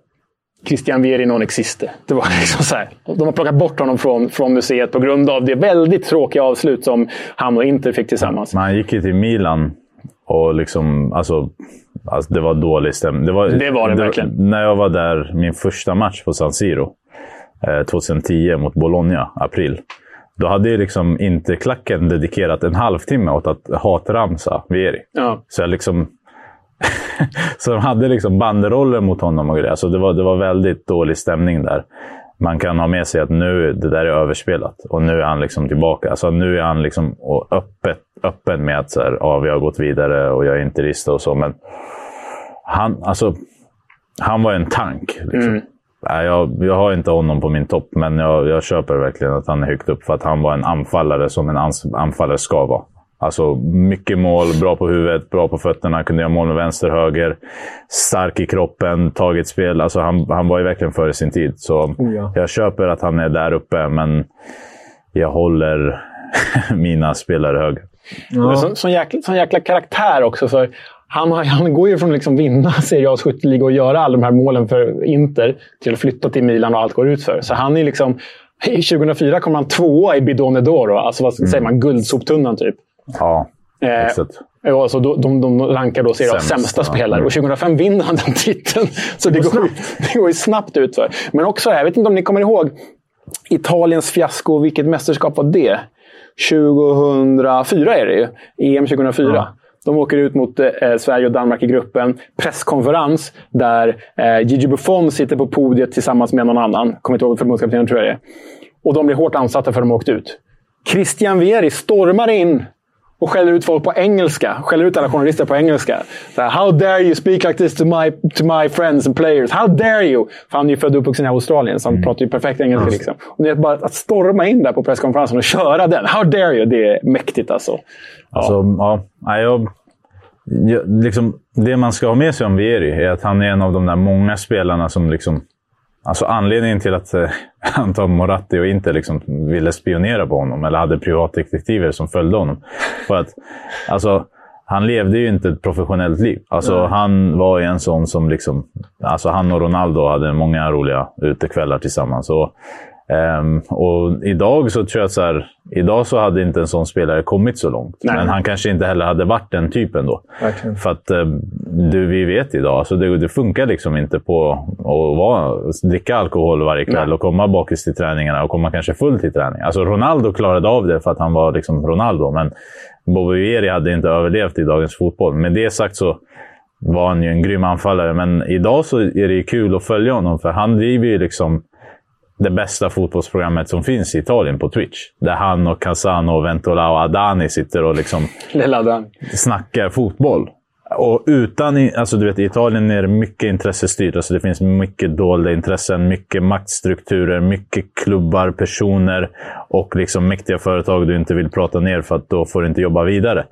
Christian Vieri non existe. Det var liksom så här. De har plockat bort honom från, från museet på grund av det väldigt tråkiga avslut som han och Inter fick tillsammans. Man gick ju till Milan och liksom, alltså, alltså det var dålig stämning. Det var det, var det, det verkligen. När jag var där, min första match på San Siro, eh, 2010 mot Bologna, april. Då hade ju liksom inte klacken dedikerat en halvtimme åt att hatramsa Vieri. Ja. Så jag liksom... så de hade liksom banderoller mot honom och grejer. Så det var, det var väldigt dålig stämning där. Man kan ha med sig att nu det där är överspelat och nu är han liksom tillbaka. Alltså nu är han liksom öppet, öppen med att så här, ja, vi har gått vidare och jag är inte rista och så. Men han, alltså, han var en tank. Liksom. Nej, jag, jag har inte honom på min topp, men jag, jag köper verkligen att han är högt upp för att han var en anfallare som en anfallare ska vara. Alltså mycket mål, bra på huvudet, bra på fötterna, kunde göra mål med vänster, höger. Stark i kroppen, tagit spel. Alltså han, han var ju verkligen före sin tid. Så Oh ja. jag köper att han är där uppe, men jag håller mina spelare högre. Ja. Sån, sån, jäkla, sån jäkla karaktär också. För han, han går ju från att liksom vinna Serie A's skytteliga och göra alla de här målen för Inter till att flytta till Milan och allt går ut för. Så han är liksom... i 2004 kom han tvåa i Bidone d'Oro. Alltså vad säger man? Guldsoptunnan typ. Ja, Eh, exakt. Ja, alltså de, de, de rankar då Serie A's Sämsta. spelare. Och 2005 vinner han den titeln. Så det går, det går ju snabbt utför. Men också, jag vet inte om ni kommer ihåg Italiens fiasko. Vilket mästerskap var det? 2004 är det ju. EM 2004. De åker ut mot eh, Sverige och Danmark i gruppen. Presskonferens där eh, Gigi Buffon sitter på podiet tillsammans med någon annan. Kommer inte ihåg förbundskaptenen, tror jag det är. Och de blir hårt ansatta för att de har åkt ut. Christian Vieri stormar in och skäller ut folk på engelska. Skäller ut alla journalister på engelska. Så här, How dare you speak like this to my, to my friends and players? How dare you? För han är ju född och uppvuxen i Australien, så han pratar ju perfekt engelska. Liksom. Och det är bara att storma in där på presskonferensen och köra den. How dare you? Det är mäktigt alltså. Alltså, ja. Jag, jag, liksom, det man ska ha med sig om Vieri är att han är en av de där många spelarna som... Liksom, alltså anledningen till att eh, antar Moratti och inte liksom ville spionera på honom, eller hade privatdetektiver som följde honom. För att, alltså, han levde ju inte ett professionellt liv. Alltså, han var ju en sån som... Liksom, alltså, han och Ronaldo hade många roliga utekvällar tillsammans. Och, Ehm, och idag så tror jag så här, idag så hade inte en sån spelare kommit så långt. Nej. Men han kanske inte heller hade varit den typen då. Verkligen. För att eh, du, vi vet idag, alltså det, det funkar liksom inte på att vara, dricka alkohol varje kväll Nej. och komma bakis till träningarna och komma kanske full till träning. Alltså Ronaldo klarade av det för att han var liksom Ronaldo, men Bobo Vieri hade inte överlevt i dagens fotboll. Med det sagt så var han ju en grym anfallare, men idag så är det ju kul att följa honom, för han driver ju liksom det bästa fotbollsprogrammet som finns i Italien på Twitch. Där han och Casano, Ventola och Adani sitter och liksom snackar fotboll. Och utan, alltså du vet i Italien är det mycket intressestyrt. Alltså det finns mycket dolda intressen, mycket maktstrukturer, mycket klubbar, personer och liksom mäktiga företag du inte vill prata ner för att då får du inte jobba vidare.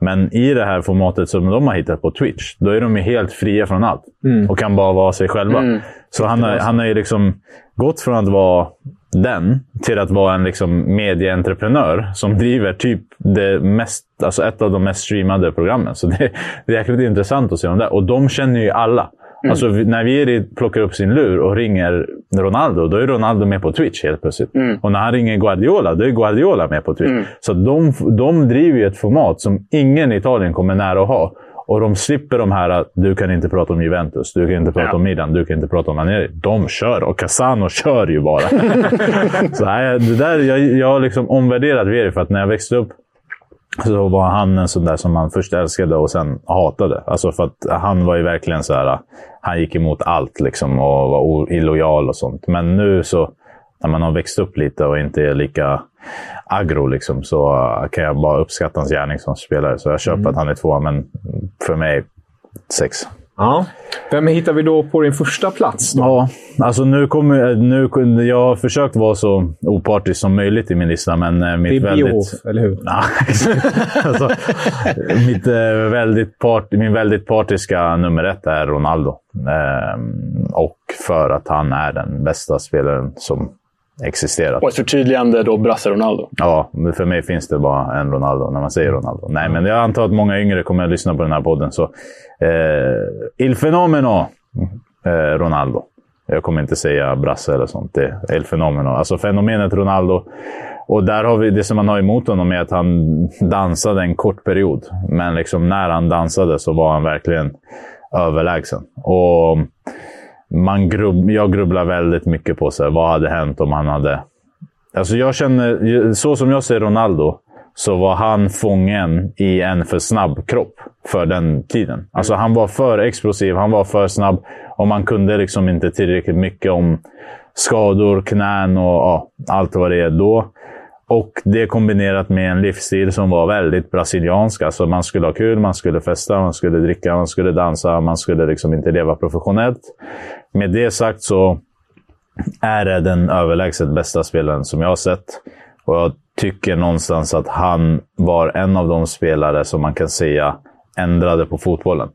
Men i det här formatet som de har hittat på Twitch, då är de ju helt fria från allt. Och kan bara vara sig själva. Så han har, han har ju liksom gått från att vara den till att vara en liksom medieentreprenör som driver typ det mest, alltså ett av de mest streamade programmen. Så det, det är jäkligt intressant att se dem där. Och de känner ju alla. Alltså, vi- när Vieri plockar upp sin lur och ringer Ronaldo, då är Ronaldo med på Twitch helt plötsligt. Och när han ringer Guardiola, då är Guardiola med på Twitch. Så de, de driver ju ett format som ingen i Italien kommer nära att ha. Och de slipper de här att du kan inte prata om Juventus, du kan inte prata Ja. om Milan, du kan inte prata om Ranieri. De kör och Casano kör ju bara. så nej, det där, jag, jag har liksom omvärderat Vieri för att när jag växte upp så var han en sån där som man först älskade och sen hatade. Alltså för att han var ju verkligen så här. Han gick emot allt liksom och var illojal och sånt. Men nu så, när man har växt upp lite och inte är lika aggro liksom, så uh, kan jag bara uppskatta hans gärning som spelare. Så jag köper att han är tvåa, men för mig sex. Ja. Vem hittar vi då på din första plats? Då? Ja, alltså nu kommer nu, kunde- Jag har försökt vara så opartisk som möjligt i min lista, men eh, Det mitt är väldigt... Biohoff, eller hur? Ja, alltså, mitt, eh, väldigt part, min väldigt partiska nummer ett är Ronaldo. Ehm, och för att han är den bästa spelaren som existerat. Och ett förtydligande då, Brasse Ronaldo. Ja, för mig finns det bara en Ronaldo när man säger Ronaldo. Nej, men jag antar att många yngre kommer att lyssna på den här podden. Så, eh, Il fenomeno eh, Ronaldo. Jag kommer inte säga brasse eller sånt. Det är El fenomeno. Alltså fenomenet Ronaldo. Och där har vi det som man har emot honom är att han dansade en kort period. Men liksom när han dansade så var han verkligen överlägsen. Och man grubb, jag grubblar väldigt mycket på så här, vad hade hänt om han hade... Alltså jag känner, så som jag ser Ronaldo, så var han fången i en för snabb kropp för den tiden. Alltså han var för explosiv, han var för snabb och man kunde liksom inte tillräckligt mycket om skador, knän och ja, allt vad det är då. Och det kombinerat med en livsstil som var väldigt brasiliansk. Alltså man skulle ha kul, man skulle festa, man skulle dricka, man skulle dansa. Man skulle liksom inte leva professionellt. Med det sagt så är det den överlägset bästa spelaren som jag har sett. Och jag tycker någonstans att han var en av de spelare som man kan säga ändrade på fotbollen.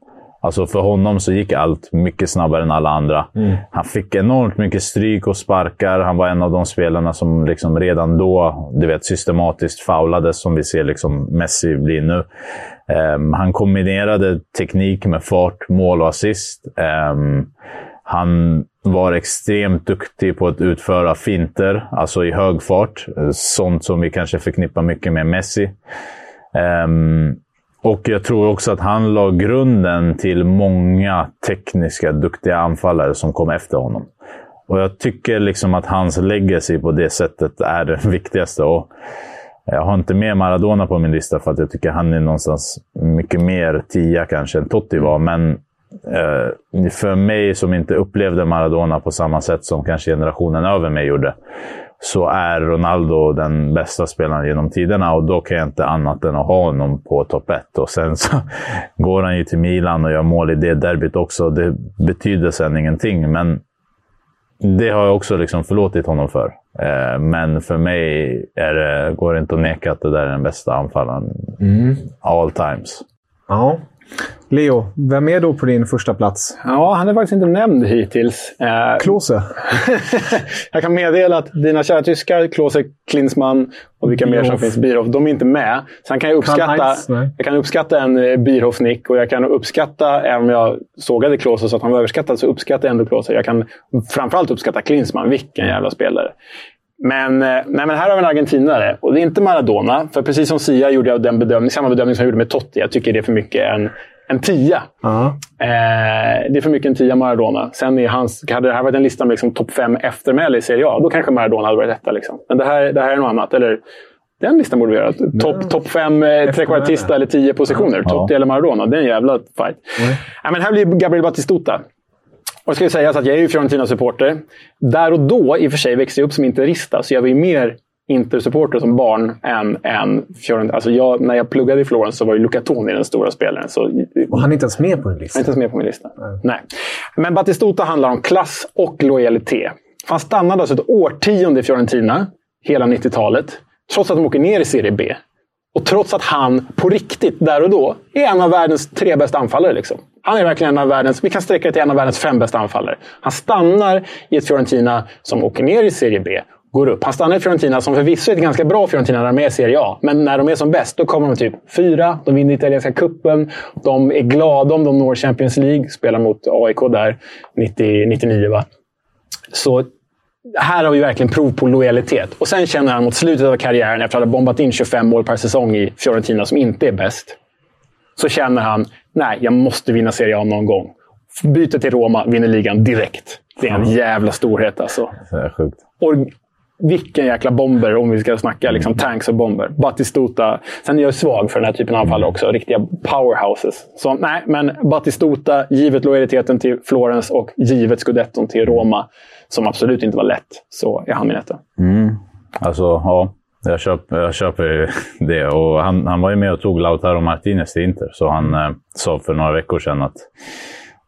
Alltså för honom så gick allt mycket snabbare än alla andra. Mm. Han fick enormt mycket stryk och sparkar. Han var en av de spelarna som liksom redan då du vet, systematiskt faulades, som vi ser liksom Messi bli nu. Um, han kombinerade teknik med fart, mål och assist. Um, han var extremt duktig på att utföra finter, alltså i hög fart. Sånt som vi kanske förknippar mycket med Messi. Um, och jag tror också att han la grunden till många tekniska, duktiga anfallare som kom efter honom. Och jag tycker liksom att hans legacy på det sättet är det viktigaste. Och jag har inte med Maradona på min lista för att jag tycker han är någonstans mycket mer tia kanske än Totti var. Men eh, för mig som inte upplevde Maradona på samma sätt som kanske generationen över mig gjorde, så är Ronaldo den bästa spelaren genom tiderna och då kan jag inte annat än att ha honom på topp ett. Och sen så går han ju till Milan och gör mål i det derbyt också. Det betyder sen ingenting, men det har jag också liksom förlåtit honom för. Eh, men för mig det, går det inte att neka att det där är den bästa anfallaren mm. all times. Ja, Leo, vem är då på din första plats? Ja, han är faktiskt inte nämnd hittills. Eh, Klose. jag kan meddela att dina kära tyskar, Klose, Klinsmann och vilka Bierhoff. mer som finns, Bierhoff, de är inte med. Sen kan jag uppskatta, jag kan uppskatta en eh, Bierhoff-nick och jag kan uppskatta, även om jag sågade Klose så att han var överskattad, så uppskattar jag ändå Klose. Jag kan framförallt uppskatta Klinsmann. Vilken jävla spelare. Men, eh, nej, men här har vi en argentinare. Och det är inte Maradona. För precis som Sia gjorde jag den bedömning, samma bedömning som jag gjorde med Totti. Jag tycker det är för mycket en, en tia. Uh-huh. Eh, det är för mycket en tia Maradona. Sen är hans, hade det här varit en lista med liksom topp fem eftermäle i Serie A, då kanske Maradona hade varit etta. Liksom. Men det här, det här är något annat. Eller, den listan borde vi göra. Topp top fem eh, trekvartista eller tio positioner. Ja. Totti eller Maradona. Det är en jävla fight. Mm. Ja, men här blir Gabriel Batistuta. Och det ska ju sägas att jag är ju Fiorentina-supporter. Där och då, i och för sig, växte jag upp som interista, så jag var ju mer Inter-supporter som barn än, än Fiorentina. Alltså jag, när jag pluggade i Florens så var ju Luca Toni den stora spelaren. Så, och han är inte ens med på din lista? Han är inte ens med på min lista. Nej. Nej. Men Batistuta handlar om klass och lojalitet. Han stannade alltså ett årtionde i Fiorentina, hela 90-talet, trots att de åker ner i Serie B. Och trots att han på riktigt, där och då, är en av världens tre bästa anfallare. Liksom. Han är verkligen en av världens, vi kan sträcka det till en av världens fem bästa anfallare. Han stannar i ett Fiorentina som åker ner i Serie B, går upp. Han stannar i Fiorentina som förvisso är ett ganska bra Fiorentina när de är i Serie A. Men när de är som bäst, då kommer de typ fyra. De vinner italienska kuppen. De är glada om de når Champions League. Spelar mot AIK där 90, 99, va? Så här har vi verkligen prov på lojalitet. Och sen känner han mot slutet av karriären, efter att ha bombat in 25 mål per säsong i Fiorentina, som inte är bäst, så känner han nej, jag måste vinna Serie A någon gång. Byter till Roma, vinner ligan direkt. Det är en jävla storhet alltså. Det är sjukt. Och vilken jäkla bomber om vi ska snacka liksom, tanks och bomber. Batistuta. Sen är jag svag för den här typen av anfall också. Riktiga powerhouses. Så nej, men Batistuta, givet lojaliteten till Florens och givet scudetton till Roma, som absolut inte var lätt, så är han min etta. Mm. Alltså, ja. Jag köper, jag köper det. Och han, han var ju med och tog Lautaro Martinez till Inter, så han eh, sa för några veckor sedan att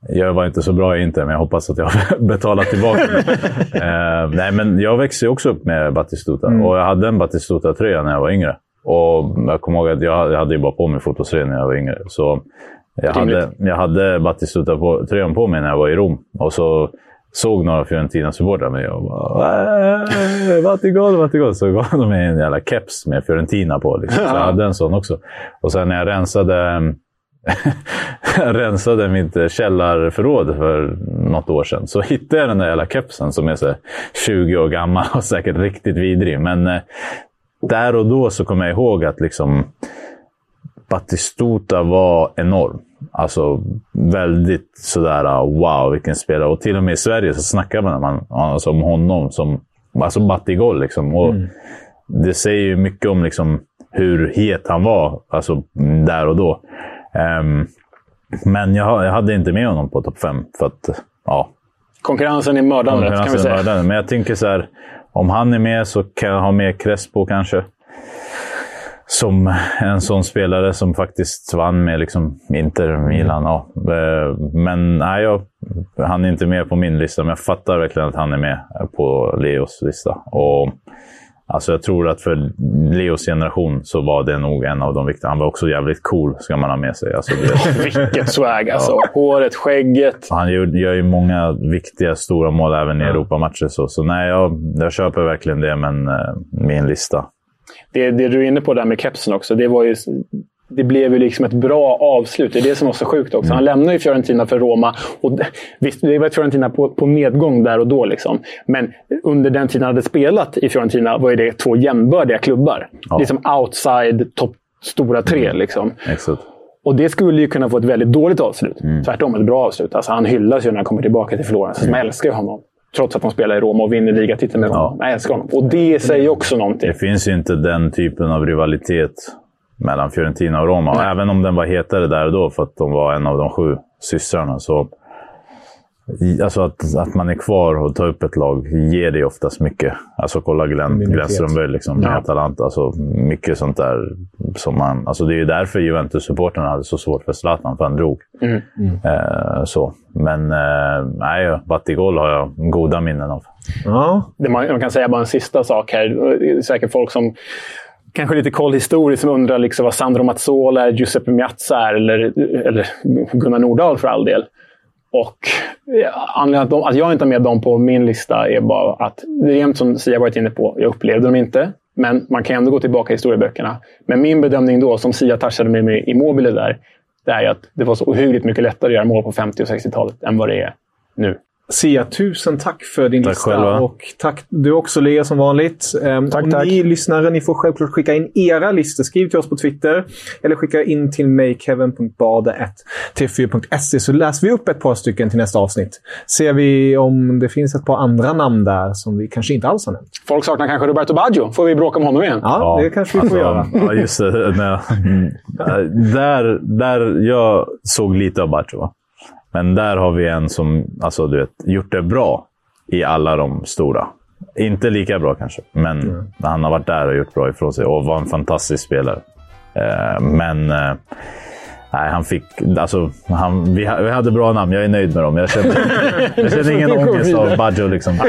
jag var inte så bra i Inter, men jag hoppas att jag har betalat tillbaka. eh, nej, men jag växte också upp med Batistuta mm. och jag hade en Batistuta-tröja när jag var yngre. Och jag kommer ihåg att jag, jag hade ju bara på mig fotbollströja när jag var yngre. Så jag hade, jag hade Batistuta-tröjan på mig när jag var i Rom. Och så såg några Fiorentina-supportrar mig och bara “Vatigol, Vatigol”. Så gav de mig en jävla keps med Fiorentina på. Liksom. Så jag hade en sån också. Och sen när jag rensade, rensade mitt källarförråd för något år sedan så hittade jag den där jävla kepsen som är så 20 år gammal och säkert riktigt vidrig. Men eh, där och då så kommer jag ihåg att liksom Batistuta var enorm. Alltså väldigt sådär wow vilken spelare. Och till och med i Sverige så snackar man, alltså, om honom som alltså Batigol. Liksom. Och mm. Det säger ju mycket om liksom, hur het han var alltså, där och då. Um, men jag, jag, hade inte med honom på topp fem. För att, ja, Konkurrensen är mördande, Konkurrensen kan vi säga. Mördande. Men jag tänker så här, om han är med så kan jag ha med Crespo kanske. Som en sån spelare som faktiskt vann med liksom Inter, Milan. Ja. Eh, men nej, jag, han är inte med på min lista, men jag fattar verkligen att han är med på Leos lista. Och Alltså jag tror att för Leos generation så var det nog en av de viktiga. Han var också jävligt cool, ska man ha med sig. Alltså, Vilket swag alltså. Ja. Håret, skägget. Han gör, gör ju många viktiga, stora mål även i ja. Europamatcher. Så, så nej, jag, jag köper verkligen det, men eh, min lista. Det, det du är inne på där med kepsen också, det var ju det blev ju liksom ett bra avslut. Det är det som var så sjukt också. Han lämnade ju Fiorentina för Roma. Och visst, det var Fiorentina på, på nedgång där och då. Liksom. Men under den tiden han hade spelat i Fiorentina var det två jämbördiga klubbar. Ja. Liksom outside topp stora tre. Mm. Liksom. Exakt. Och det skulle ju kunna få ett väldigt dåligt avslut. Mm. Tvärtom, ett bra avslut. Alltså, han hyllas ju när han kommer tillbaka till Florens. Mm. Man älskar ju honom. Trots att de spelar i Roma och vinner ligatiteln med Roma. Ja. Älskar honom. Och det säger också någonting. Det finns ju inte den typen av rivalitet mellan Fiorentina och Roma. Och även om den var hetare där och då, för att de var en av de sju systrarna, så... Alltså att, att man är kvar och tar upp ett lag ger det oftast mycket. Alltså kolla Glenn, Glenn Strömberg liksom, med ja. Atalanta. Alltså, mycket sånt där som man... Alltså det är ju därför Juventus-supportrarna hade så svårt för Zlatan, för han drog. Mm. Mm. Eh, så. Men eh, nej, Batigol har jag goda minnen av. Ja. Det man, man kan säga bara en sista sak här. Det är säkert folk som kanske lite koll historiskt som undrar liksom vad Sandro Mazzola Giuseppe Miazza är eller, eller Gunnar Nordahl för all del. Och anledningen att, de, att jag inte har med dem på min lista är bara att, det är jämt som Sia varit inne på, jag upplevde dem inte. Men man kan ändå gå tillbaka i historieböckerna. Men min bedömning då, som Sia touchade med mig i Mobile där, det är att det var så ohyggligt mycket lättare att göra mål på 50 och 60-talet än vad det är nu. Sia, tusen tack för din tack lista. Själva. Och tack du också Lea som vanligt. Um, tack, och tack. Ni lyssnare ni får självklart skicka in era listor. Skriv till oss på Twitter. Eller skicka in till mig, kevin.bade1tv4.se, så läser vi upp ett par stycken till nästa avsnitt. Ser vi om det finns ett par andra namn där som vi kanske inte alls har nämnt. Folk saknar kanske Roberto Baggio. Får vi bråka om honom igen? Ja, ja. det kanske vi får alltså, göra. Ja, just det. Nej. där, där jag såg lite av Baggio. Men där har vi en som alltså, du vet, gjort det bra i alla de stora. Inte lika bra kanske, men mm. han har varit där och gjort bra ifrån sig och var en fantastisk spelare. Eh, men eh, nej, han fick... Alltså, han, vi, vi, hade bra namn. Jag är nöjd med dem. Jag känner, jag känner ingen ångest av Baggio. Liksom.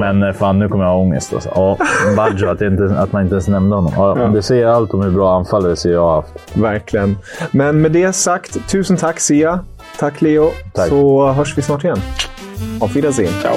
Men eh, fan, nu kommer jag ha ångest. Alltså. Ja, Baggio, att, inte, att man inte ens nämnde honom. Ja, ja. Det säger allt om hur bra anfallare jag har haft. Verkligen. Men med det sagt, tusen tack Sia. Tack Leo. Tack. Så hörs vi snart igen. Auf Wiedersehen. Ciao.